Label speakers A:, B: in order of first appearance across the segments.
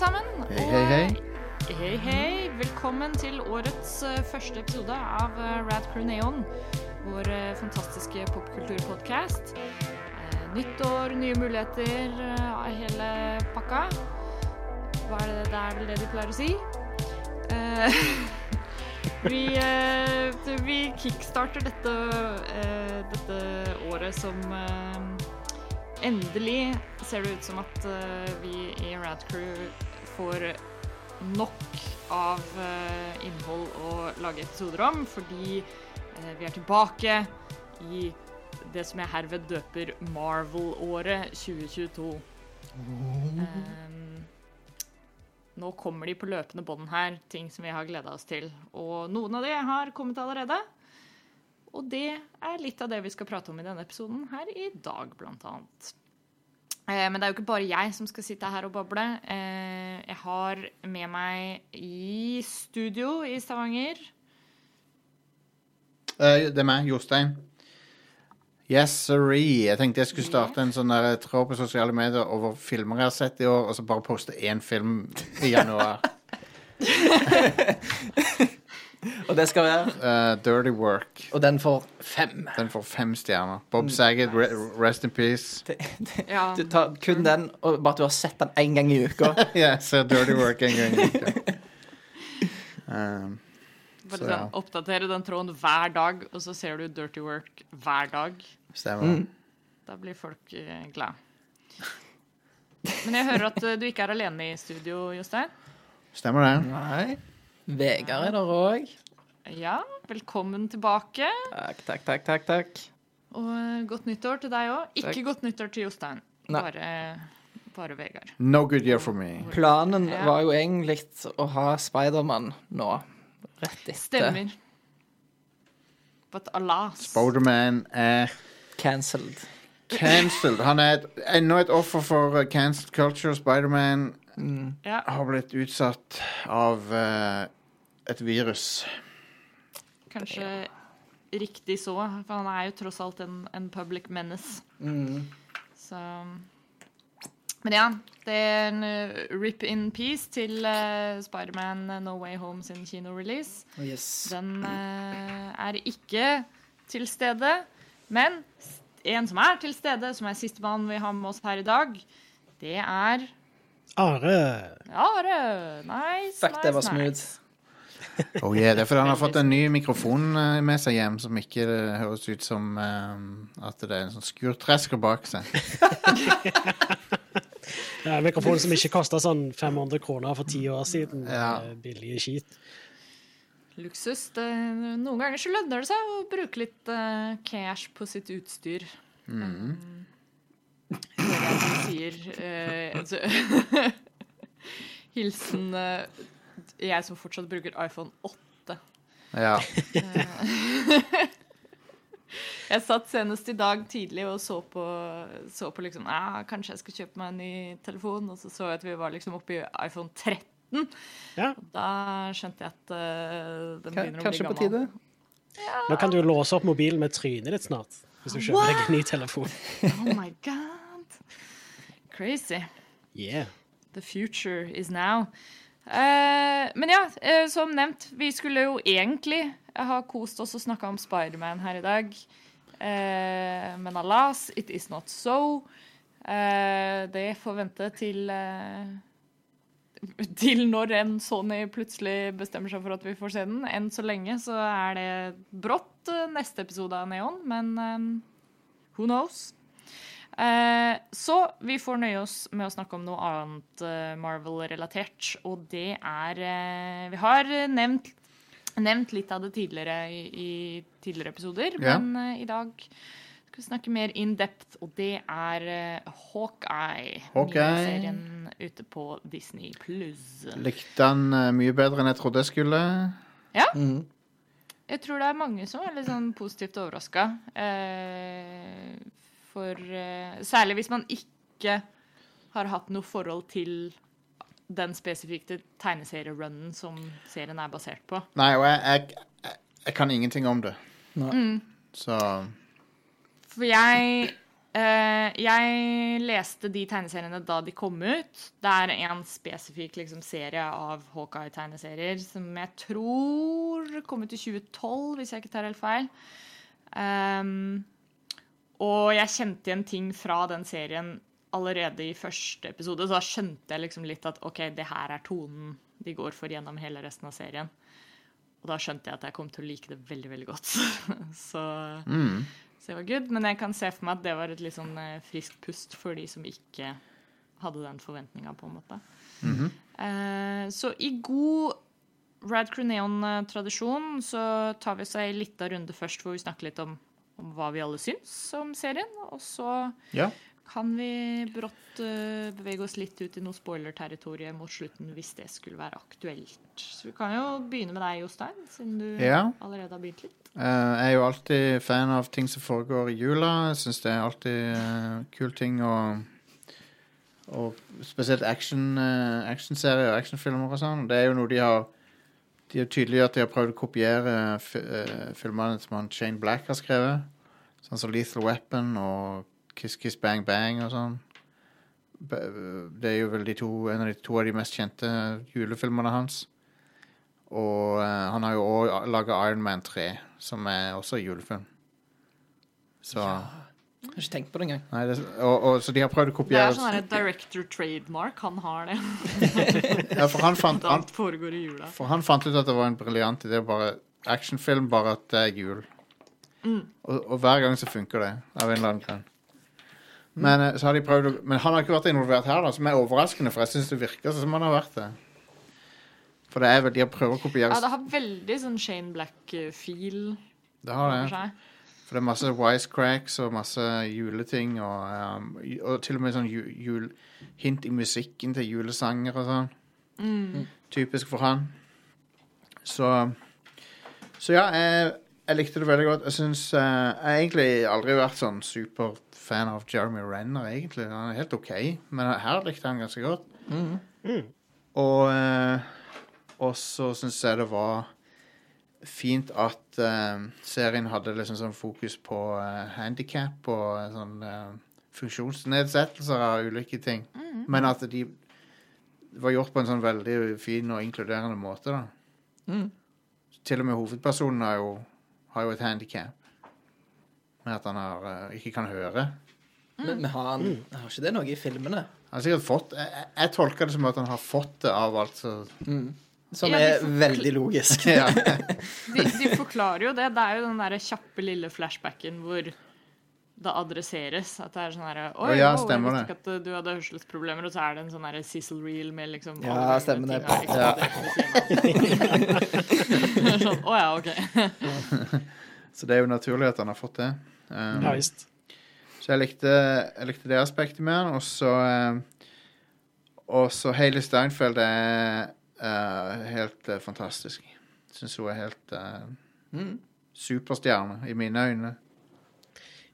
A: sammen.
B: Hei, hei, hei.
A: Hei, hei. Velkommen til årets eh, første episode av uh, Rad Crew Neon. Vår eh, fantastiske popkulturpodkast. Nytt år, nye muligheter hele pakka. Hva er det, det er det de pleier å si? Eh, vi, eh, vi kickstarter dette, eh, dette året som eh, Endelig ser det ut som at eh, vi i Rad Crew får nok av eh, innhold å lage episoder om, fordi eh, vi er tilbake i det som jeg herved døper Marvel-året 2022. Um, nå kommer de på løpende bånd her, ting som vi har gleda oss til. Og noen av de har kommet allerede. Og det er litt av det vi skal prate om i denne episoden her i dag, blant annet. Eh, men det er jo ikke bare jeg som skal sitte her og bable. Eh, jeg har med meg i studio i Stavanger
B: Eh, det er meg, Jostein. Yes, sorry. Jeg tenkte jeg skulle starte en sånn der tråd på sosiale medier over filmer jeg har sett i år, og så bare poste én film i januar.
C: Og det skal være
B: Uh, Dirty Work.
C: Og den får fem.
B: Den får fem stjerner. Bob Saget, re rest in peace.
C: Det, det,
A: Ja.
C: du tar kun den, og bare at du har sett den én gang i uka.
B: Jeg ser Dirty Work en gang i uka. Um,
A: Bare
B: Så,
A: sånn,
B: ja.
A: Oppdatere den tråden hver dag, og så ser du Dirty Work hver dag.
B: stemmer.
C: Mm.
A: Da blir folk uh, glad. Men jeg hører at eh, du ikke er alene i studio, Jostein.
B: Stemmer det.
C: Nei. Vegard er der òg.
A: Ja, velkommen tilbake.
C: Takk, takk, takk, takk. takk.
A: Og eh, godt nyttår til deg òg. Ikke
C: Takk.
A: godt nyttår til Jostein.
C: Nei.
A: Bare, bare Vegard.
B: No good year for me.
C: Planen
A: Ja.
C: var jo egentlig å ha Spiderman nå. Rett etter
A: Stemmer. But alas.
B: Spiderman er
C: cancelled.
B: cancelled. Han er ennå et offer for uh, cancelled culture. Spiderman
A: Ja.
B: har blitt utsatt av uh, et virus.
A: Kanskje riktig så, for han er jo tross alt en, en public menace.
C: Mm.
A: Så Men ja, det er en uh, rip in peace til uh, Spiderman uh, No Way Home sin kinorelease.
C: Yes.
A: Den uh, er ikke til stede, men en som er til stede, som er sistemann vi har med oss her i dag, det er
D: Are.
A: Are. Nice,
C: Fuck, det var
A: nice,
C: smooth.
A: nice.
B: Oh yeah, det er fordi han har fått en ny mikrofon uh, med seg hjem som ikke uh, høres ut som um, at det er en sånn skurtresker bak seg.
D: Ja, en mikrofon som ikke kosta sånn 500 kroner for ti år siden.
B: Ja.
D: Billige skit.
A: Luksus. Det, noen ganger så lønner det seg å bruke litt uh, cash på sitt utstyr. Um, det er det du sier Uh, altså, Hilsen eh, jeg som fortsatt bruker iPhone 8.
B: Ja.
A: Jeg satt senest i dag tidlig og så på, så på liksom ah, Kanskje jeg skal kjøpe meg en ny telefon, og så så jeg at vi var liksom oppe i iPhone 13.
D: Ja.
A: Da skjønte jeg at uh, den
C: begynner
A: begynner å bli
C: Kanskje på
A: gammel.
C: Ja.
D: Nå kan du låse opp mobilen med trynet ditt snart. Hvis du kjøper deg en ny telefon.
A: Oh my god. Crazy.
D: Yeah.
A: The future is now. Eh, men ja, eh, som nevnt, vi skulle jo egentlig ha kost oss og snakka om Spiderman her i dag. Eh, men alas, it is not so. Det får vente til Til når en Sony plutselig bestemmer seg for at vi får se den. Enn så lenge så er det brått neste episode av Neon, men um, who knows? Eh, så vi får nøye oss med å snakke om noe annet eh, Marvel-relatert, og det er eh, Vi har nevnt, nevnt litt av det tidligere i, i tidligere episoder,
B: Ja.
A: men i dag skal vi snakke mer in depth, og det er Hawkeye.
B: Hawkeye.
A: Serien ute på Disney pluss.
B: Likte han uh, mye bedre enn jeg trodde jeg skulle.
C: Mm.
A: Jeg tror det er mange som er litt sånn positivt overraska. Eh, for uh, Særlig hvis man ikke har hatt noe forhold til den spesifikke tegneserierunnen som serien er basert på.
B: Nei, og jeg, jeg, jeg, kan ingenting om det.
C: Nei.
A: Mm.
B: Så
A: For jeg Uh, jeg leste de tegneseriene da de kom ut. Det er en spesifikk liksom, serie av Hawkeye-tegneserier som jeg tror kom ut i 2012, hvis jeg ikke tar helt feil. Ehm, og jeg kjente igjen ting fra den serien allerede i første episode, så da skjønte jeg liksom litt at OK, det her er tonen de går for gjennom hele resten av serien. Og da skjønte jeg at jeg kom til å like det veldig, veldig godt. så, så det var good. Men jeg kan se for meg at det var et litt sånn eh, friskt pust for de som ikke hadde den forventninga, på en måte. Eh, så i god Rad Crew Neon-tradisjon så tar vi oss ei lita runde først hvor vi snakker litt om, om hva vi alle syns om serien. Og så
B: Ja.
A: kan vi brått uh, bevege oss litt ut i noe spoiler-territorium mot slutten hvis det skulle være aktuelt. Så vi kan jo begynne med deg, Jostein, siden du
B: Ja.
A: allerede har begynt litt.
B: Uh, jeg er jo alltid fan av ting som foregår i jula. Jeg syns det er alltid uh, kul ting å Og spesielt action, eh, actionserier og actionfilmer og sånn. Det er jo noe de har De er tydelig at de har prøvd å kopiere eh, filmene som han Shane Black har skrevet. Sånn som Lethal Weapon og Kiss Kiss Bang Bang og sånn. Det er jo vel de to, en av de to av de mest kjente julefilmene hans. Og uh, han har jo òg laga Iron Man 3, som er også julefilm. Så
C: Jeg har ikke tenkt på det engang.
B: Nei, det, og, og, Så de har prøvd å kopiere Det
A: er sånn her director trademark. Han har det.
B: ja, for, han fant, han,
A: Alt foregår i jula.
B: for han fant ut at det var en briljant idé. Bare actionfilm, bare at det er jul. Og, og hver gang så funker det, av en eller annen grunn. Men, mm. så har de prøvd men han har ikke vært involvert her, da, som er overraskende, for jeg syns det virker som han har vært det. For det er vel, de har prøvd å kopiere
A: Ja, det har veldig sånn Shane Black-feel
B: Det har
A: over
B: det. For det er masse wisecracks og masse juleting, og, um, og til og med sånn jul, hint i musikken til julesanger og sånn. Typisk for han. Så Så ja, jeg, jeg likte det veldig godt. Jeg syns Jeg har egentlig aldri vært sånn superfan av Jeremy Renner, egentlig. Han er helt OK, men her likte han ganske godt. Og Mm. Og så syns jeg det var fint at uh, serien hadde liksom sånn fokus på uh, handikap og eh, sånn uh, funksjonsnedsettelser av ulike ting. Men at de var gjort på en sånn veldig fin og inkluderende måte, da. Til og med hovedpersonen har jo, har jo et handikap. Med at han har, eh, ikke kan høre.
C: Men, men har, han, har ikke det noe i filmene?
B: Han har sikkert fått Jeg, jeg, jeg tolker det som at han har fått det av alt
C: Som
A: Ja,
C: er veldig logisk.
B: ja.
A: De, de forklarer jo det. Det er jo den der kjappe, lille flashbacken hvor det adresseres. At det er sånn herre Oi,
B: oh, ja,
A: oh, jeg visste ikke at du hadde hørselsproblemer. Og så er det en sånn herre sizzle Reel med liksom
C: Ja, stemmer det.
A: siden av. sånn, Å ja, OK.
B: Så det er jo naturlig at han har fått det. Um,
D: Ja visst.
B: Så jeg likte, jeg likte det aspektet med han. Og så eh, Og så Hailey Steinfeld er eh, helt uh, fantastisk. Syns hun er helt uh,
C: Mm.
B: superstjerne i mine øyne.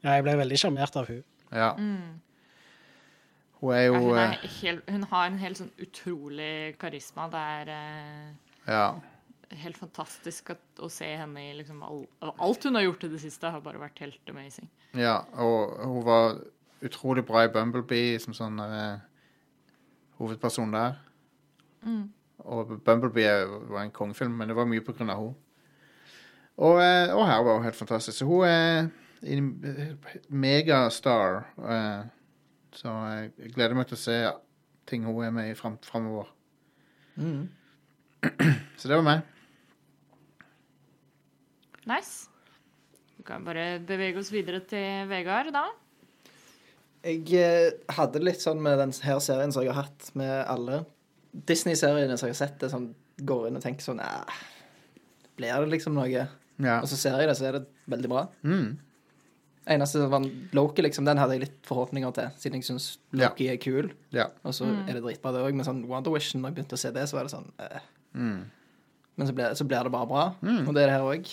D: Ja, jeg ble veldig sjarmert av hun.
B: Ja. Hun er
A: Ja, hun, er helt, hun har en helt sånn utrolig karisma. Det er
B: Ja.
A: helt fantastisk at, å se henne i liksom all, Alt hun har gjort i det siste, har bare vært helt amazing.
B: ja. Og hun var utrolig bra i Bumblebee som sånn hovedperson der. Og Bumblebee var en kongefilm, men det var mye av henne. Og, eh, og her var hun helt fantastisk. Så hun er en megastar. eh, Så jeg gleder meg til å se ting hun er med i fram, framover.
C: Mm.
B: Så det var meg.
A: Nice. Vi kan bare bevege oss videre til Vegard, da.
C: Jeg eh, hadde litt sånn med denne serien som jeg har hatt med alle Disney-seriene som jeg har sett, det sånn, går inn og tenker sånn Æh, blir det liksom noe?
B: Ja.
C: Og så ser jeg det, så er det veldig bra.
B: Mm.
C: Eneste som var Loki, liksom, den hadde jeg litt forhåpninger til, siden jeg syns Loki er kul.
B: ja.
C: Og så er det dritbra, det òg. Men sånn Wonder Vision, når jeg begynte å se det, så var det sånn eh.
B: Mm.
C: Men så blir, så blir det bare bra. Og det er det her òg.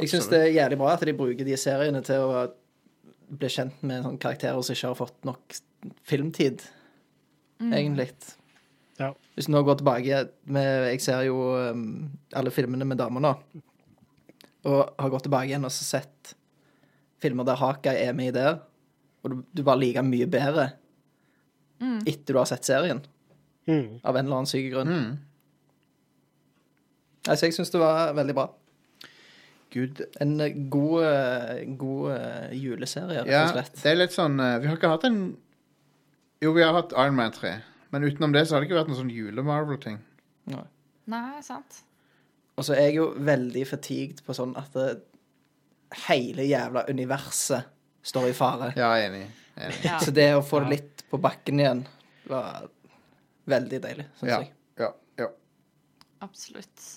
C: Jeg syns det er jævlig bra at de bruker de seriene til å bli kjent med sånne karakterer som ikke har fått nok filmtid, egentlig.
D: Ja.
C: Hvis du nå går tilbake med, Jeg ser jo um, alle filmene med damer nå. Og har gått tilbake igjen og så sett filmer der Hakai er med i der. og du, du bare liker mye bedre etter du har sett serien,
D: Mm.
C: av en eller annen syk grunn.
B: Mm.
C: Altså, jeg syns det var veldig bra.
B: Gud.
C: En eh, god, eh, god eh, juleserie, rett
B: Ja,
C: og slett.
B: det er litt sånn Vi har ikke hatt en Jo, vi har hatt Iron Man 3, men utenom det så har det ikke vært noen sånn jule-Marvel-ting.
C: Nei.
A: Nei, sant.
C: Og så er jeg jo veldig fatigued på sånn at det, hele jævla universet står i fare.
B: Ja, enig. enig.
A: Ja.
C: Så det å få det litt på bakken igjen var veldig deilig, syns
B: Ja,
C: jeg.
B: ja, ja.
A: Absolutt.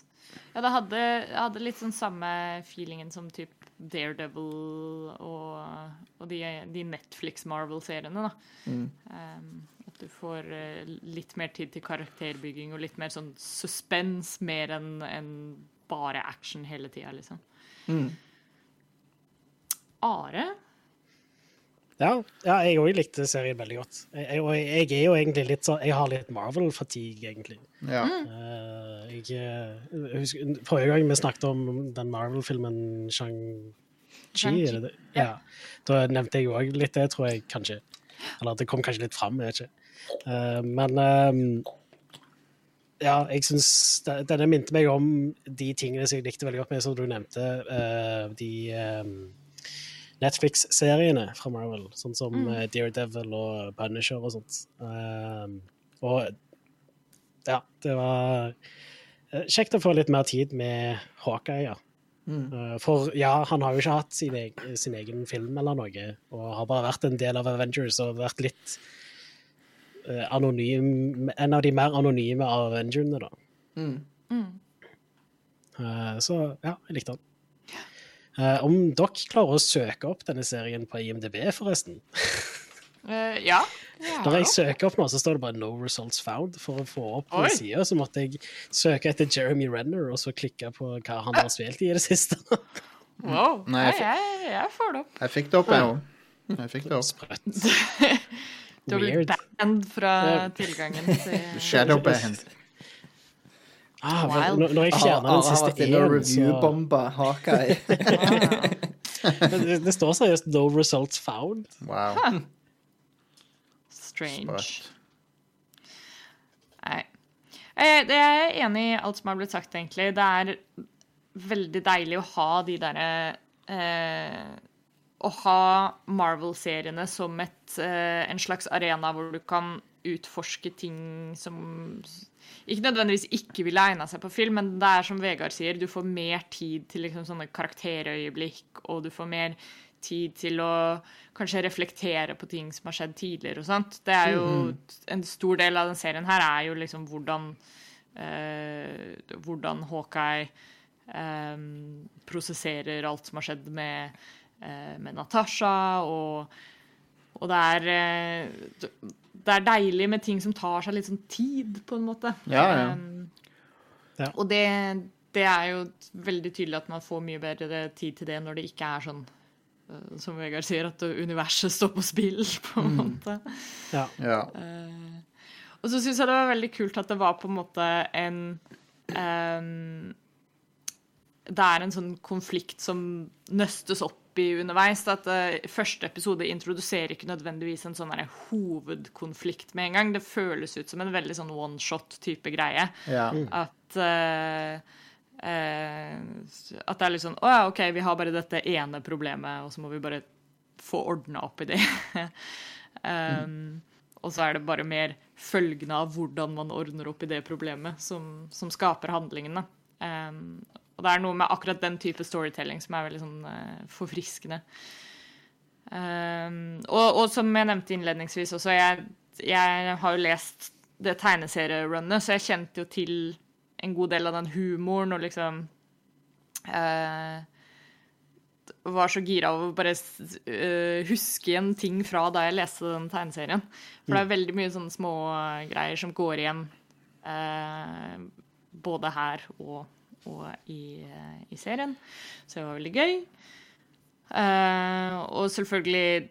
A: Ja, det hadde, jeg hadde litt sånn samme feelingen som typ Daredevil og, og de, de Netflix-Marvel-seriene, da.
C: Mm.
A: Um, at du får eh, litt mer tid til karakterbygging og litt mer sånn suspens, mer enn en bare action hele tida, liksom.
C: Mm.
A: Are?
D: Ja, ja jeg òg likte serien veldig godt. Jeg, jeg, og jeg er jo egentlig litt sånn Jeg har litt Marvel-fatigue, egentlig.
B: ja.
D: Eh, jeg, eh, jeg husker, forrige gang vi snakket om den Marvel-filmen Shang-Chi, er det det? Ja. Da nevnte jeg jo òg litt det, tror jeg kanskje. Eller det kom kanskje litt fram, jeg vet ikke. Eh, men eh, ja, jeg syns denne minte meg om de tingene som jeg likte veldig godt med, som du nevnte. eh, de eh, Netflix-seriene fra Marvel, sånn som eh, Daredevil og Punisher og sånt. Um, og ja, det var kjekt å få litt mer tid med Hawkeye, ja.
C: Mm.
D: For ja, han har jo ikke hatt sin, egen, sin egen film eller noe, og har bare vært en del av Avengers og vært litt anonym En av de mer anonyme av Avengerne, da.
C: Mm.
D: Eh, så ja, jeg likte han. Eh, om dere klarer å søke opp denne serien på IMDb, forresten.
A: uh, ja.
D: Når jeg søker opp nå, så står det bare 'no results found'. For å få opp
A: den
D: sida, så måtte jeg søke etter Jeremy Renner, og så klikke på hva han har spilt i det siste.
A: Wow.
B: Nei, jeg
A: jeg, jeg får det opp.
B: Jeg fikk det opp, jeg òg. Jeg fikk det opp.
D: Sprøtt.
A: Du har blitt
D: band
A: banned fra tilgangen til
B: Shadowband.
D: Ah,
A: Wild.
D: når, når jeg
C: Are
D: fjerner den siste én, så
C: review-bomba Hawkeye.
D: det, det står seriøst 'no results found'.
B: Wow.
A: Strange.
B: Sprøtt.
A: Nei. Jeg, jeg er enig i alt som har blitt sagt, egentlig. Det er veldig deilig å ha de derre eh, Å ha Marvel-seriene som et, eh, en slags arena hvor du kan utforske ting som ikke nødvendigvis ikke ville egna seg på film, men det er som Vegard sier, du får mer tid til liksom sånne karakterøyeblikk, og du får mer tid til å kanskje reflektere på ting som har skjedd tidligere og sånt. Det er jo En stor del av den serien her er jo liksom hvordan eh, Hvordan Hawkeye eh, prosesserer alt som har skjedd med, med Natasha, og, og det er eh, det er deilig med ting som tar seg litt sånn tid, på en måte.
B: Ja, ja.
A: Um,
D: Ja.
A: Og det, det er jo veldig tydelig at man får mye bedre tid til det når det ikke er sånn som Vegard sier, at universet står på spill, på en måte.
D: Ja.
B: Ja.
A: Uh, og så syns jeg det var veldig kult at det var på en måte en um, Det er en sånn konflikt som nøstes opp i underveis. At uh, første episode introduserer ikke nødvendigvis en sånn der hovedkonflikt med en gang. Det føles ut som en veldig sånn one shot-type greie.
B: ja.
A: At uh, uh, At det er litt sånn Å ja, OK, vi har bare dette ene problemet, og så må vi bare få ordna opp i det. um, Og så er det bare mer følgende av hvordan man ordner opp i det problemet, som, som skaper handlingene. Um, og det er noe med akkurat den type storytelling som er veldig sånn uh, forfriskende. Um, og, og som jeg nevnte innledningsvis også, jeg, jeg har jo lest det tegneserierunnet, så jeg kjente jo til en god del av den humoren og liksom uh, Var så gira av å bare eh, huske igjen ting fra da jeg leste den tegneserien. For det er veldig mye sånne smågreier som går igjen uh, både her og, og i, eh, i serien. Så det var veldig gøy. Uh, og selvfølgelig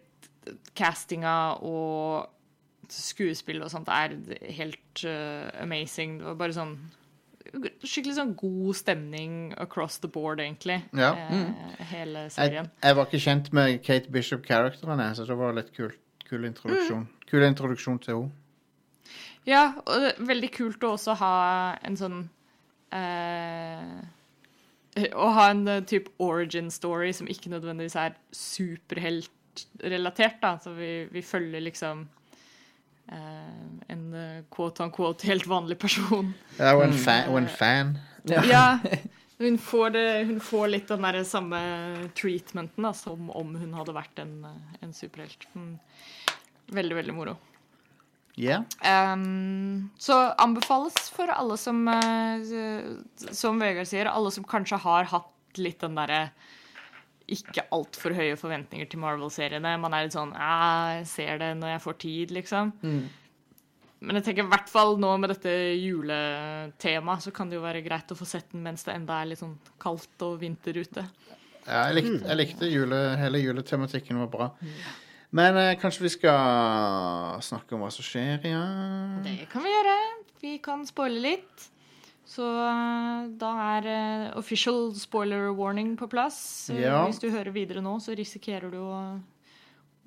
A: castinga og skuespill og sånt er helt uh, amazing. Det var bare sånn skikkelig sånn god stemning across the board, egentlig.
B: Ja.
A: Eh, hele serien.
B: jeg var ikke kjent med Kate Bishop-characteren, så det var litt kul, kul introduksjon. Kul introduksjon til henne.
A: Ja, og veldig kult å også ha en sånn eh, Å ha en eh, type origin story som ikke nødvendigvis er superheltrelatert, da. Så vi, vi følger liksom eh, en quote on quote helt vanlig person.
B: Ja, og en, fan, og en fan.
A: Ja, hun får, det, hun får litt den der samme treatmenten da, som om hun hadde vært en, eh, en superhelt. Mm. Veldig, veldig moro.
B: Ja.
A: Um, så anbefales for alle som, eh, som Vegard sier, alle som kanskje har hatt litt den derre ikke altfor høye forventninger til Marvel-seriene. Man er litt sånn «Ja, Jeg ser det når jeg får tid, liksom. Men jeg tenker i hvert fall nå med dette juletemaet, så kan det jo være greit å få sett den mens det enda er litt sånn kaldt og vinter ute.
B: Ja, jeg likte, jeg likte jule, hele juletematikken var bra. Men eh, kanskje vi skal snakke om hva som skjer, ja?
A: Det kan vi gjøre. Vi kan spoile litt. Så eh, da er uh, official spoiler warning på plass. Eh,
B: Ja.
A: Hvis du hører videre nå, så risikerer du å,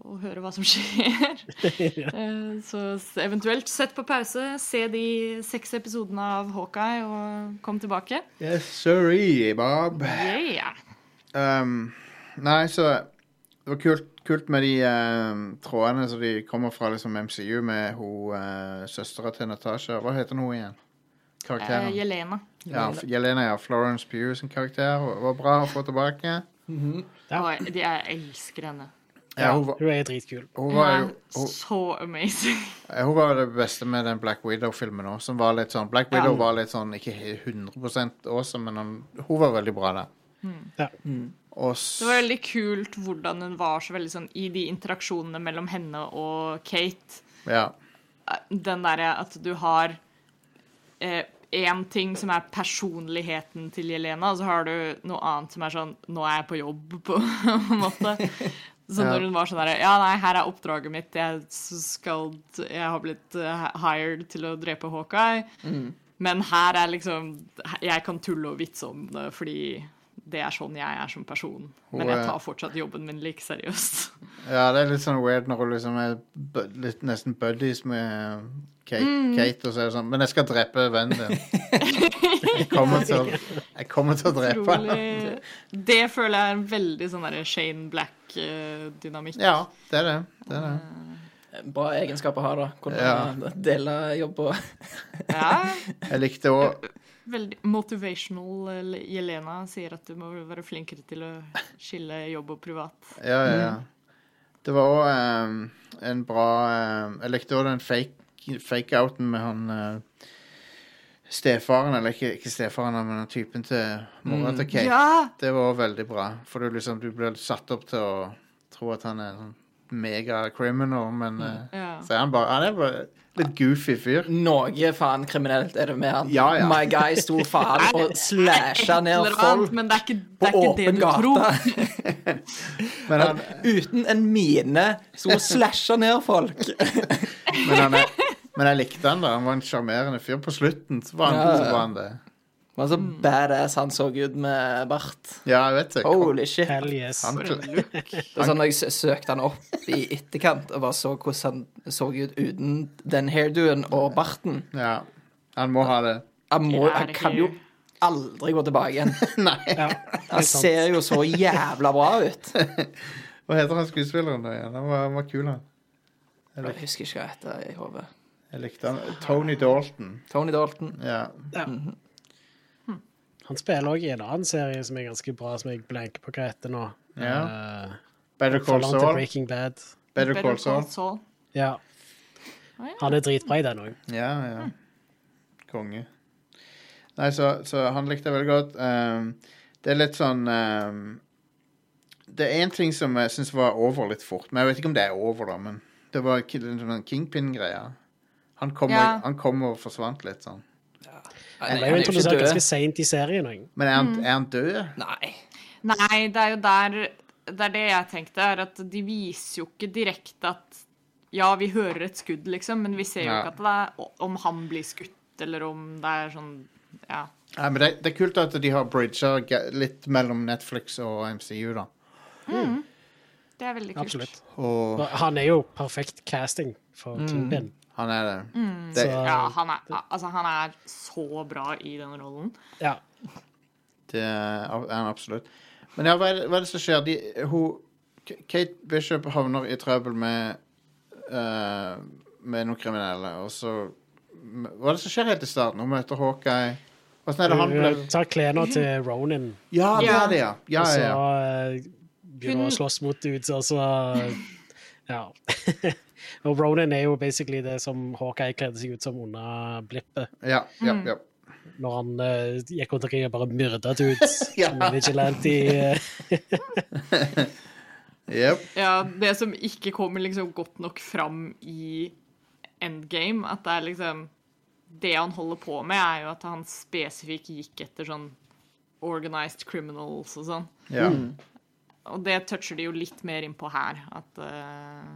A: å høre hva som skjer. Eh, så eventuelt sett på pause, se de seks episodene av Hawkeye og kom tilbake.
B: Yes, sorry, Bob.
A: Yeah!
B: Um, nei, så det var kult, kult med de uh, trådene som de kommer fra liksom MCU med hun uh, søstera til Natasha. Hva heter hun igjen?
A: Eh, Jelena.
B: ja, Jelena, ja. Florence Pugh sin karakter. Hun var bra å få tilbake.
D: Ja.
A: Å, de, jeg elsker henne.
B: Ja, hun, var-
D: Hun er dritkul.
B: hun
A: Hun
B: var
A: er
B: jo
A: så amazing.
B: Hun var det beste med den Black Widow-filmen òg. Som var litt sånn Black Widow
A: Ja.
B: var litt sånn ikke he- 100 awesome, men hun var veldig bra der.
D: Ja.
B: Og s
A: Det var veldig kult hvordan hun var så veldig sånn i de interaksjonene mellom henne og Kate.
B: ja.
A: Den derre at du har én ting som er personligheten til Jelena, og så har du noe annet som er sånn Nå er jeg på jobb, på en måte. Så når hun var sånn der, Ja, nei, her er oppdraget mitt. Jeg skal Jeg har blitt eh, hired til å drepe Hawkeye. Men her er liksom Jeg kan tulle og vitse om det fordi det er sånn jeg er som person. Men jeg tar fortsatt jobben min like seriøst.
B: ja, det er litt sånn weird når hun liksom er litt nesten buddies med Kate,
A: Mm.
B: Kate og så er det sånn Men jeg skal drepe vennen din. Jeg kommer til å, jeg kommer til å drepe
A: henne. Det føler jeg er en veldig sånn derre Shane Black-dynamikk.
B: Ja, det er det. det, er det.
C: Bra egenskap å ha, da. Kunne
B: Ja.
C: dele jobb og
A: Ja,
B: Jeg likte òg
A: veldig motivational. Jelena sier at du må være flinkere til å skille jobb og privat.
B: Ja, ja, ja. Det var òg en bra um, Jeg likte òg den fake fake-outen med han uh, stefaren, eller ikke, ikke stefaren, men den typen til mora til Kate.
A: Ja!
B: Det var også veldig bra, for du liksom du blir satt opp til å tro at han er en sånn mega-criminal, men eh,
A: ja.
B: så er han bare Han er bare litt goofy fyr.
C: Noe faen kriminelt er det med han.
B: Ja, ja.
C: My guy sto faen og slasha ned folk
A: Men det er ikke
C: på
A: det, er ikke det
C: åpen
A: gata tror.
C: gate.
B: Men han,
C: Uten en mine. Sto og slasha ned folk.
B: men, han er, men jeg likte han da. Han var en sjarmerende fyr. På slutten så var han,
C: Ja, ja.
B: så var han det.
C: Men så badass han så ut med bart.
B: Ja, jeg vet det.
C: Holy shit.
D: Hell yes.
B: Han.
C: Det sånn jeg søkte han opp i etterkant og bare så hvordan han så ut uten den hairdoen og barten.
B: ja, han må ha det.
C: Han, må, han kan jo aldri gå tilbake igjen.
B: Nei.
D: Ja,
C: Han ser jo så jævla bra ut.
B: Hva heter han skuespilleren da igjen? Han var, han var kul, han.
C: Jeg husker ikke hva jeg heter i hodet.
B: Jeg likte han. Tony Dalton.
C: Tony Dalton.
B: Ja.
D: Ja. Han spiller òg i en annen serie som er ganske bra, som jeg blanker på hva heter nå.
B: Ja.
D: Uh,
B: Better Call Saul.
D: Breaking Bad.
B: Better
A: Better
B: Call Saul.
A: Saul.
D: Ja. Han er dritbra i den òg.
B: Ja, ja. Konge. Nei, så, så han likte jeg veldig godt. Um, det er litt sånn um, Det er én ting som jeg syns var over litt fort. Men jeg vet ikke om det er over, da. Men det var en den sånn Kingpin-greia. Han
A: Ja.
B: han kom og forsvant litt sånn.
C: Han
D: ble
C: jo
D: introdusert ganske seint i serien Jeg.
B: Men er han,
A: Mm.
B: er han død?
C: Nei.
A: Nei, det er jo der Det er det jeg tenkte, er at de viser jo ikke direkte at Ja, vi hører et skudd, liksom, men vi ser jo
B: Ja.
A: ikke at det er om han blir skutt, eller om det er sånn ja.
B: Ja, men det, det er kult at de har bridga litt mellom Netflix og MCU, da.
A: Det er veldig kult.
D: Absolutt.
B: Og
D: Han er jo perfekt casting for Kingpin.
B: Han er det. det
D: Så
A: Ja, han er, altså, han er så bra i den rollen.
D: ja.
B: Det er han absolutt. Men ja, hva er det, hva er det som skjer? De, hun, Kate Bishop havner i trøbbel med uh, Med noen kriminelle, og så Hva er det som skjer helt i starten? Hun møter Hawkeye. Åssen er det han blir
D: Hun tar klærne til Ronin,
B: Ja, det er det, ja. ja,
D: og så
B: ja, ja.
D: eh, begynner
A: Hun-
D: å slåss mot dudes, og så Ja. og Ronin er jo basically det som Hawkeye kledde seg ut som under blippet.
B: ja, ja, ja.
D: Når han uh, gikk rundt omkring og bare myrda dudes
B: Ja.
D: som vigilante.
B: yep.
A: Ja, det som ikke kommer liksom godt nok fram i endgame, at det er liksom Det han holder på med, er jo at han spesifikt gikk etter sånn organized criminals og sånn.
B: Ja.
A: Og det toucher de jo litt mer innpå her. At, eh,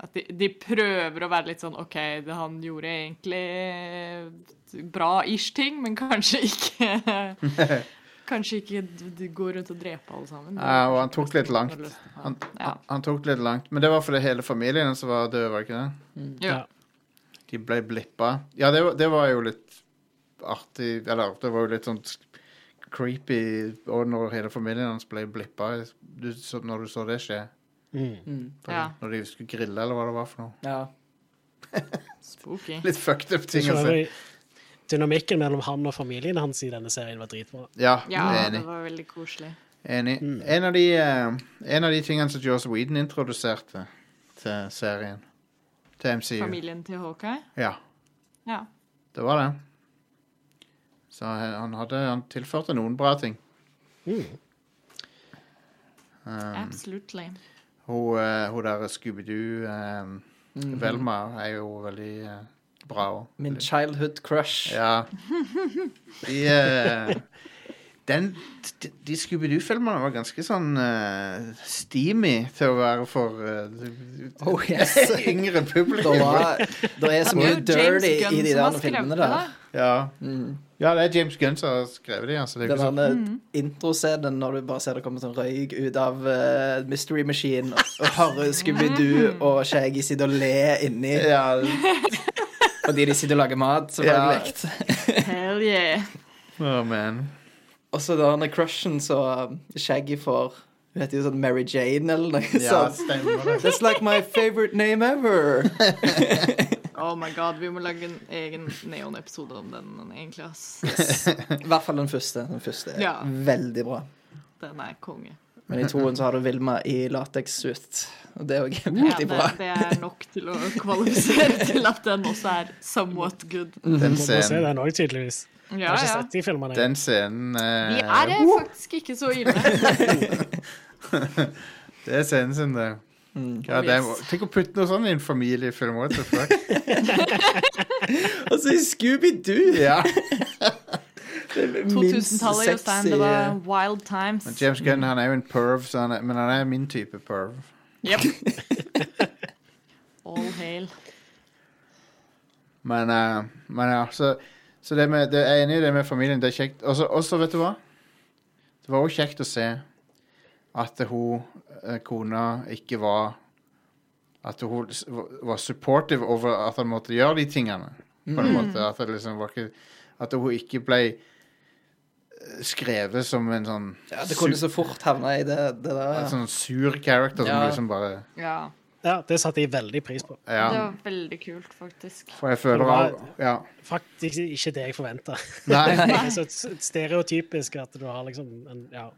A: at de, de prøver å være litt sånn OK, det, han gjorde egentlig bra-ish ting, men kanskje ikke Kanskje ikke gå rundt og drepe alle sammen.
B: Ja, og han tok litt langt. Han,
A: Ja.
B: han, tok litt langt. Men det var fordi hele familien som var død, var ikke det?
A: Ja.
B: De ble blippa. Ja, det, var- det var jo litt artig Eller det var jo litt sånn creepy og når hele familien hans ble blippa. Når du så det skje.
D: Mm.
A: ja.
B: Når de skulle grille, eller hva det var for noe.
C: Ja.
A: Spooky.
B: Litt fucked up ting å
D: si
B: se.
D: Dynamikken mellom han og familien hans i denne serien var dritbra.
B: Ja,
A: Ja,
B: enig.
A: det var veldig koselig.
B: enig. En, av de, eh, en av de tingene som Joss Whedon introduserte til serien, til MCU
A: Familien til Hawkeye?
B: Ja,
A: Ja.
B: det var det. Så han, hadde, han tilførte noen bra ting.
D: Mm.
B: Um,
A: Absolutely.
B: Hun, eh, hun der Scooby-Doo um, Velma er jo veldig uh, bra òg.
C: Min childhood crush.
B: Ja. De, eh, den, de, de Scooby-Doo-filmene var ganske sånn uh, steamy til å være for uh,
C: Oh, yes.
B: yngre
C: Det,
B: publikum.
C: var, det er så mye dirty i de der filmene
A: det,
C: der.
B: Ja.
C: Mm.
B: ja, det er James Gunn som har skrevet det. Altså. Det er
C: Den
B: ikke så,
C: der introscenen når du bare ser det kommer sånn røyk ut av eh, Mystery Machine, og hører Scooby-Doo og Shaggy sitte og le inni
B: ja,
C: fordi de sitter og lager mat, selvfølgelig.
A: Hell yeah.
B: oh, man.
C: Og så denne crushen så Shaggy får Hun heter jo sånn Mary Jane eller noe
B: Ja,
C: sånt.
B: stemmer det.
C: That's like my favorite name ever.
A: Oh my god, vi må lage en egen Neon-episode om den, egentlig, ass.
C: I hvert fall den første. Den første er
A: Ja.
C: veldig bra.
A: Den er konge.
C: Men i toen så har du Vilma i latex-suit, og det er òg
A: Ja,
C: veldig
A: det,
C: bra.
A: det er nok til å kvalifisere til at den også er somewhat good.
B: Den
D: Må, må se
B: scenen,
D: den òg, tydeligvis.
A: Ja,
D: Jeg har ikke
A: ja.
D: sett de filmene.
B: den scenen eh,
A: Vi er eh, faktisk ikke så ille.
B: Det er scenen sin, det. Ja, det er, tenk å putte noe sånt i en familiefilm. What the fuck?
C: Og så i Scooby-Doo!
B: Ja.
A: 2000-tallet, Jostein. Det var wild times.
B: Men James Gunn han er jo en perv, så han er, men han er min type perv.
A: Yep. All hail.
B: Men, uh, men ja, så, så det med, det, jeg er enig i det med familien. Det er kjekt. Og så, vet du hva? Det var også kjekt å se at hun, eh, kona, ikke var At hun var supportive over at han måtte gjøre de tingene. På en måte. At, det liksom var ikke, at hun ikke ble eh, skrevet som en sånn
C: Ja, det kunne så fort havna i det, det der.
B: En sånn sur character som liksom bare
A: Ja.
D: Ja, Det satte jeg veldig pris på.
A: Det var veldig kult, faktisk.
B: For jeg føler
D: Det var-
B: Ja.
D: Faktisk ikke det jeg forventa. Så stereotypisk at du har liksom en Ja.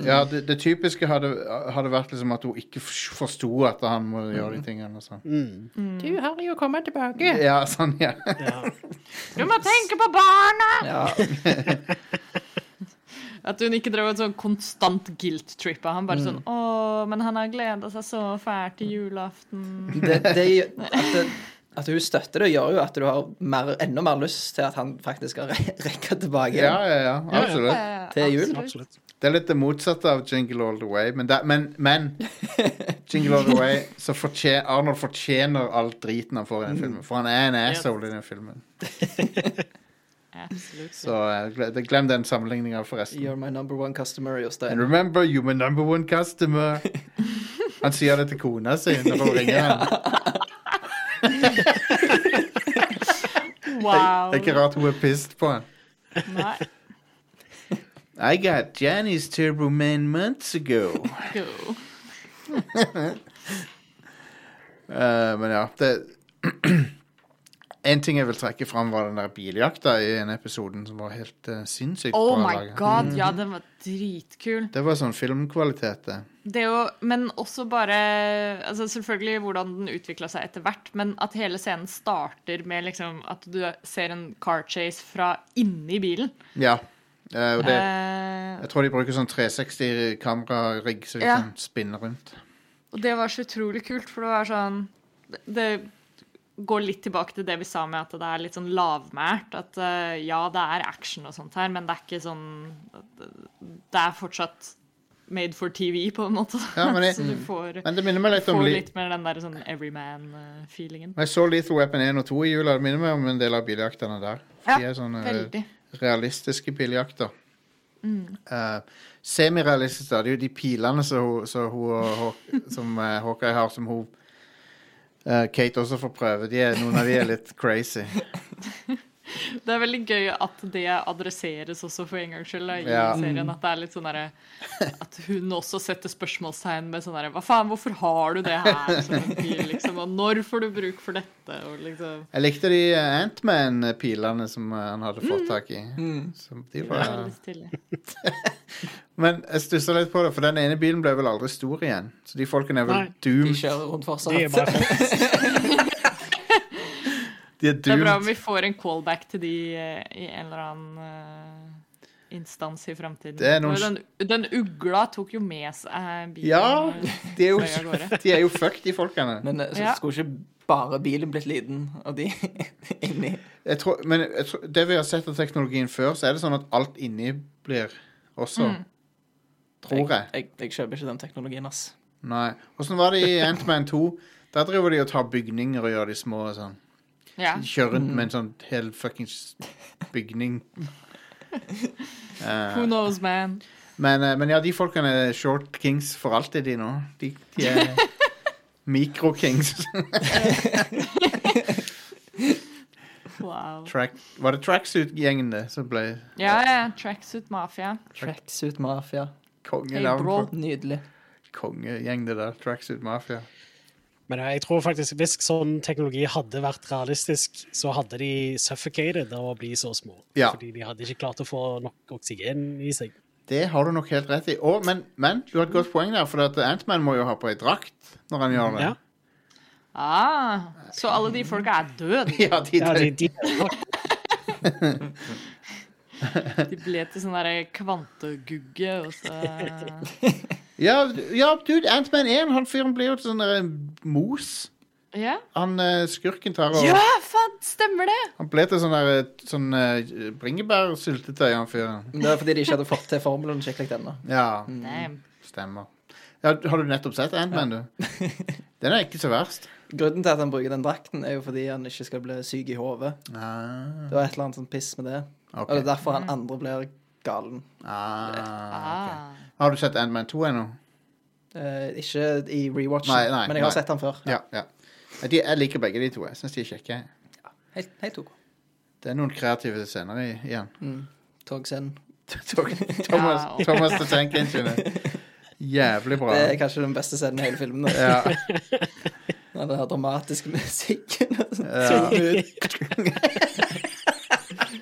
B: Ja, det, det typiske hadde, hadde vært liksom at hun ikke forsto at han må gjøre de tingene og sånn.
D: Mm.
C: Du har jo kommet tilbake.
B: Ja, sånn, ja.
D: ja.
A: Du må tenke på barna!
C: Ja.
A: At hun ikke drev en sånn konstant guilt-trippa. Han bare sånn Å, men han har gleda seg så fælt til julaften.
C: Det, det, at, det, at hun støtter det, gjør jo at du har mer, enda mer lyst til at han faktisk skal re- rekke tilbake
B: Ja, ja, ja, absolutt.
C: Til jul.
D: Absolutt.
B: Det er litt det motsatte av Jingle All The Way, men, da, men, men Jingle All The Way så fortjener, Arnold fortjener all driten han får i den filmen, for han er en asshole i den filmen.
A: Absolutt.
B: Så gle- glem den sammenligninga, forresten.
C: You're my number one customer, Jostein.
B: And remember, you're my number one customer. Han sier det til kona si når hun ringer han.
A: Wow.
B: Det er ikke rart hun er pissed på han.
A: Nei.
B: I got Johnny's Turbo Man months ago.
A: Go.
B: Eh, men ja, det En ting jeg vil trekke fram, var den der biljakta i en episoden som var helt uh, sinnssykt
A: Oh
B: bra
A: my
B: laget.
A: god, ja, den var dritkul.
B: Det var sånn filmkvalitet, det.
A: Det jo, men også bare altså Selvfølgelig hvordan den utvikla seg etter hvert, men at hele scenen starter med liksom at du ser en car chase fra inni bilen.
B: Ja. Uh, og det,
A: uh,
B: jeg tror de bruker sånn 360-kamerarigg så de
A: Ja.
B: spinner spinne rundt.
A: og det var så utrolig kult, for det var sånn Det, det går litt tilbake til det vi sa med at det er litt sånn lavmælt. At uh, ja, det er action og sånt her, men det er ikke sånn Det er fortsatt made for TV, på en måte.
B: Ja, men det-
A: så du får,
B: Men det minner meg litt om
A: litt mer den der sånn everyman-feelingen.
B: Jeg så Lethal Weapon 1 og 2 i jula. Det minner meg om en del av biljaktene der.
A: Ja,
B: De er sånne
A: Veldig.
B: realistiske biljakter.
A: Mm.
B: Uh, Semirealistiske. Det er jo de pilene som hun, som, hun som eh, Hawkeye har, som hun Kate også får prøve. De er, noen av de er litt crazy.
A: Det er veldig gøy at det adresseres også for en gangs skyld i
B: Ja.
A: serien. At det er litt sånn At hun også setter spørsmålstegn med sånn derre Hva faen, hvorfor har du det her som liksom? Og når får du bruk for dette? Og liksom
B: Jeg likte de Ant-Man-pilene som eh, han hadde fått tak i.
C: Mm.
B: Som de
A: Det
B: var, men jeg stussa litt på det, for den ene bilen ble vel aldri stor igjen. Så de folkene er vel
D: Nei.
C: De kjører rundt
D: De er bare
C: fortsatt.
B: De er
A: Det er bra om vi får en callback til de eh, i en eller annen eh, instans i framtiden.
B: Noen-
A: Den, den ugla tok jo med seg bilen.
B: Ja, de er jo, de er jo fucked, de folkene.
C: Men eh, så
A: Ja.
C: skulle ikke bare bilen blitt liten av de inni
B: Jeg tror, men jeg tror, det vi har sett av teknologien før, så er det sånn at alt inni blir også.
A: Mm.
B: Tror jeg.
C: Jeg, jeg kjøper ikke den teknologien, ass.
B: Nei. Åssen var det i Antman 2? Der driver de og tar bygninger og gjør de små og sånn.
A: Ja.
B: De kjører rundt med en sånn hel fuckings bygning. Eh,
A: Who knows, man?
B: men, eh, men ja, de folkene er short kings for alltid, de nå. De, de er mikro-kings.
A: Wow.
B: Track, var det Tracksuit-gjengen det som ble
A: Ja, ja. Tracksuit Mafia.
C: Tracksuit Mafia.
B: kongenavn
A: bro.
B: på
C: Nydelig.
B: kongegjeng, det der? Tracksuit Mafia.
D: Men jeg tror faktisk hvis sånn teknologi hadde vært realistisk, så hadde de suffocated av å bli så små.
B: Ja.
D: Fordi de hadde ikke klart å få nok oksygen i seg.
B: Det har du nok helt rett i. Å, men, men du har et godt poeng der, for Antman Ant-Man må jo ha på ei drakt når han gjør det.
D: Ja,
A: Ah, så alle de folka er døde?
B: Ja, de,
D: ja de, de,
A: De ble til sånn derre kvantegugge, og så
B: ja, ja, dude, Ant-Man 1, han fyren blir jo til sånn der mos.
A: Ja,
B: Han eh, skurken tar og
A: ja faen, stemmer det!
B: Han ble til sånn der sånn uh, bringebærsyltetøy, han fyren.
C: Det er fordi de ikke hadde fått til formelen skikkelig ennå.
B: Ja,
A: Damn.
B: stemmer. Ja, har du nettopp sett Ant-Man, du? Den er ikke så verst.
C: Grunnen til at han bruker den drakten, er jo fordi han ikke skal bli syk i hodet.
B: Ah,
C: Det var et eller annet sånn piss med det.
B: ok.
C: Og det er derfor han andre blir galen.
B: Ah.
A: Ah.
B: Har du sett Ant-Man 2 ennå?
C: Eh, ikke i rewatchen,
B: Nei, nei,
C: men jeg har
B: nei.
C: sett han før.
B: Ja. ja. De, jeg liker begge de to. Jeg syns de er kjekke.
C: Helt, helt OK.
B: Det er noen kreative scener i, igjen.
C: Mm. Togscenen.
B: Thomas,
A: Ja.
B: Thomas the Tank Engine. Jævlig bra.
C: Det er kanskje den beste scenen i hele filmen. da.
B: Ja.
C: Den der dramatiske musikken.
B: Ja.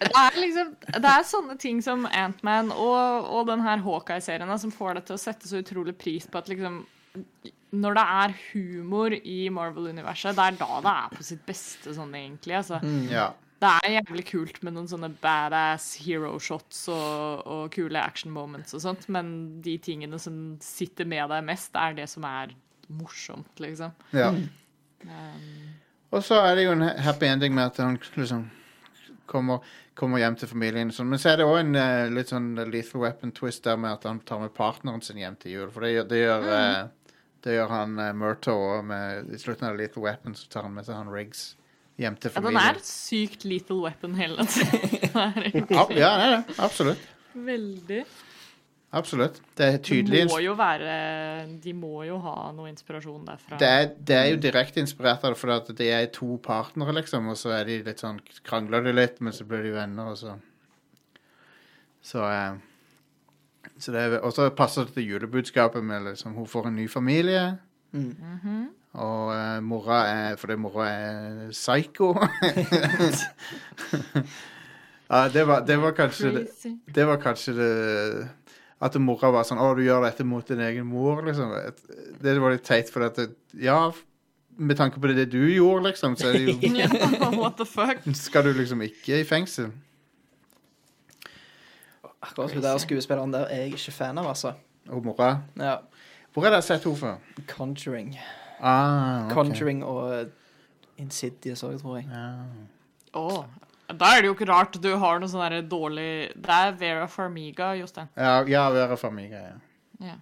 A: Det er liksom Det er sånne ting som Ant-Man og, og den her Hawkeye-serien som får deg til å sette så utrolig pris på at liksom Når det er humor i Marvel-universet, det er da det er på sitt beste sånn egentlig. Altså.
B: ja.
A: Det er jævlig kult med noen sånne badass hero shots og, og kule action moments og sånt, men de tingene som sitter med deg mest, er det som er morsomt, liksom.
B: ja.
A: Um,
B: Og så er det jo en happy ending med at han liksom kommer, kommer hjem til familien. Sånn. Men så er det òg en uh, litt sånn lethal weapon-twist der med at han tar med partneren sin hjem til jul. For det gjør, det gjør, eh, det gjør han uh, Murto òg. I slutten av Lethal Weapon så tar han med seg han Riggs hjem til familien.
A: Ja, den er sykt lethal weapon hele tiden.
B: Ja, ja, det er det. Absolutt.
A: Veldig.
B: Absolutt. Det er
A: Det
B: tydelig
A: må jo være De må jo ha noe inspirasjon derfra.
B: det er, det er jo direkte inspirert av det, for det er to partnere, liksom, og så er de litt sånn Krangler de litt, men så blir de venner, og så Så eh, så det er, Og så passer det til julebudskapet med liksom Hun får en ny familie.
C: Mm.
B: Og uh, mora er Fordi mora er psycho. ja, det var, det var kanskje det, det var kanskje det At mora var sånn 'Å, du gjør dette mot din egen mor', liksom. Det var litt teit, for at det, Ja, med tanke på det du gjorde, liksom, så er det jo
A: what the fuck?
B: Skal du liksom ikke i fengsel?
C: Akkurat som der skuespilleren der er jeg ikke fan av, altså.
B: Og mora
C: Ja.
B: Hvor er det sett henne før?
C: Conjuring.
B: Ah, okay.
C: Conjuring og Insidious òg, tror jeg.
B: Ja.
A: Å, Da er det jo ikke rart du har noe sånn dårlig Det er Vera Farmiga, Jostein.
B: Ja, ja Vera Farmiga, ja.
A: Ja.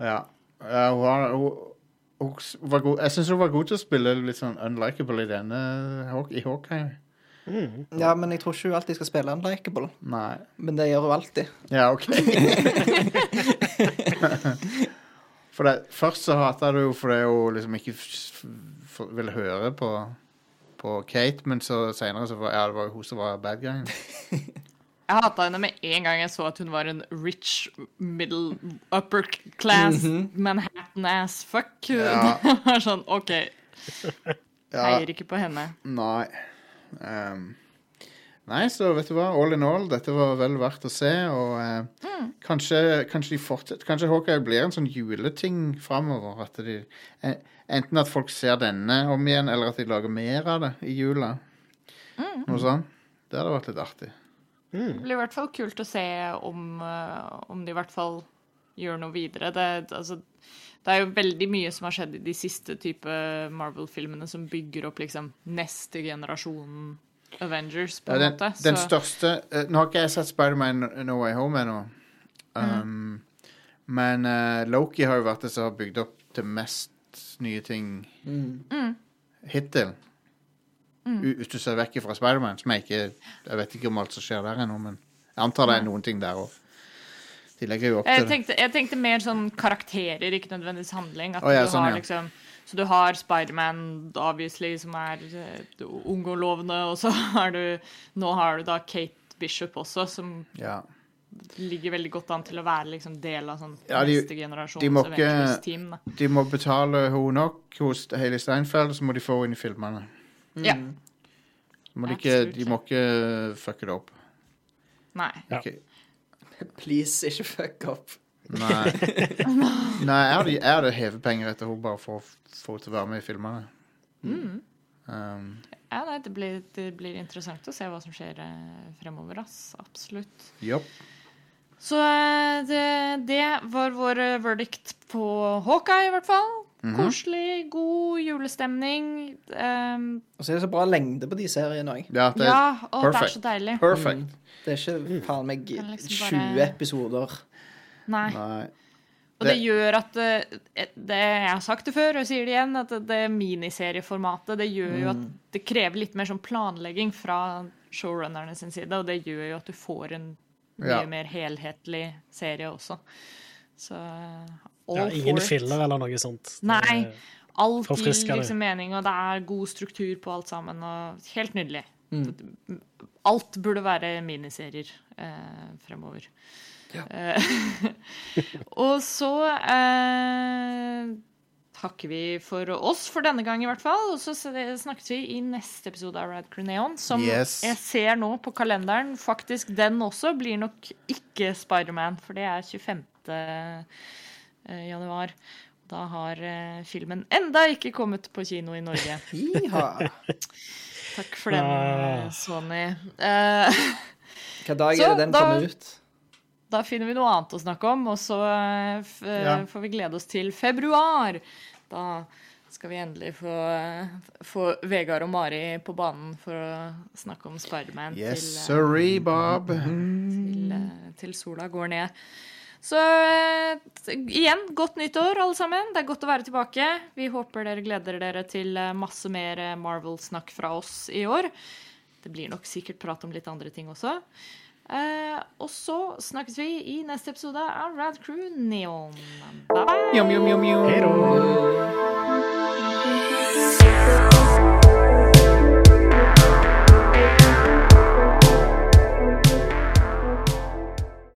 B: Ja, ja hun, har, hun, hun var god Jeg syns hun var god til å spille litt sånn unlikable i denne i Hawkeye.
C: Ja, men jeg tror ikke hun alltid skal spille unlikable.
B: Nei.
C: Men det gjør hun alltid.
B: Ja, OK. for det, først så hata du jo fordi hun liksom ikke ville høre på, på Kate, men så senere så var ja, det var hun som var bad guyen.
A: Jeg hata henne med en gang jeg så at hun var en rich, middle, upper class Manhattan ass fuck.
B: Ja.
A: Det var sånn OK,
B: Ja,
A: heier ikke på henne.
B: nei. Ehm, nei, så vet du hva, all in all, dette var vel verdt å se, og eh, kanskje, kanskje de fortsetter Kanskje Hawkeye blir en sånn juleting framover. At de, eh, enten at folk ser denne om igjen, eller at de lager mer av det i jula. Noe sånt. Det hadde vært litt artig.
A: Det blir i hvert fall kult å se om, eh, om de i hvert fall gjør noe videre. Det, altså, det er jo veldig mye som har skjedd i de siste type Marvel-filmene som bygger opp liksom neste generasjon Avengers, på
B: Ja,
A: en
B: den,
A: måte.
B: den
A: Så-
B: største uh, Nå har ikke jeg sett Spiderman No Way Home ennå. Um, Men uh, Loki har jo vært det som har bygd opp til mest nye ting hittil. Mm. Hvis du ser vekk fra Spiderman, som jeg ikke Jeg vet ikke om alt som skjer der ennå, men jeg antar det er noen ting der òg. De legger jo opp
A: Jeg
B: til det.
A: jeg tenkte mer sånn karakterer, ikke nødvendigvis handling. At
B: oh, ja,
A: du
B: sånn,
A: har
B: ja.
A: liksom Så du har Spiderman, obviously, som er eh, ung og lovende, og så har du Nå har du da Kate Bishop også, som
B: Ja.
A: ligger veldig godt an til å være liksom del av sånn
B: Ja, de-
A: neste generasjons
B: de må
A: Avengers-team.
B: De må betale henne nok hos Hailey Steinfeld, så må de få henne inn i filmene.
A: Ja.
B: Må de, ikke, de må ikke fucke det opp.
A: Nei.
D: Ja.
B: Ok.
C: Please, ikke fuck opp.
B: Nei. Nei, jeg hadde, jeg hadde hevet penger etter henne bare for å få henne til å være med i filmene.
A: Mm.
B: Um,
A: Ja, nei, det, blir, det blir interessant å se hva som skjer eh, fremover. Ass. Absolutt.
B: Yep.
A: Så eh, det, det var vår eh, verdict på Hawkeye, i hvert fall.
B: Mhm.
A: Koselig, god julestemning. Um,
C: Og så er det så bra lengde på de seriene òg.
B: Ja, det er
A: ja, og det er så deilig.
B: perfect.
C: Det er ikke faen meg
A: liksom
C: 20
A: bare-
C: episoder.
A: Nei.
B: Nei.
A: Og det
B: Det-
A: gjør at eh, det, Jeg har sagt det før, og sier det igjen, at det, det miniserieformatet det gjør jo at det krever litt mer sånn planlegging fra showrunnerne sin side, og det gjør jo at du får en mye
B: Ja.
A: mer helhetlig serie også. Så all
D: Ja, ingen
A: for it.
D: filler eller noe sånt.
A: Nei. Alt gir liksom mening, og det er god struktur på alt sammen. og Helt nydelig. Alt burde være miniserier eh, fremover. Eh, og så eh, takker vi for oss for denne gang, i hvert fall. Og så s- snakkes vi i neste episode av Rad Creneon, som
B: Yes.
A: jeg ser nå på kalenderen. Faktisk den også blir nok ikke Spiderman, for det er 25. eh, januar. Da har eh, filmen enda ikke kommet på kino i Norge. Takk for den,
D: Ah.
A: eh, Sony. Eh,
C: Hva dag
A: Så,
C: er det den
A: da-
C: kommer ut?
A: Da finner vi noe annet å snakke om, og så eh, eh,
B: ja.
A: får vi glede oss til februar. Da skal vi endelig få, eh, få Vegard og Mari på banen for å snakke om Spiderman
B: yes,
A: til,
B: sorry, Bob.
A: Til, til sola går ned. Så igjen, godt nytt år, alle sammen. Det er godt å være tilbake. Vi håper dere gleder dere til masse mer Marvel-snakk fra oss i år. Det blir nok sikkert prat om litt andre ting også. Eh, og så snakkes vi i neste episode av Rad Crew Neon. Bye! bye.
B: Yum, yum, yum, yum.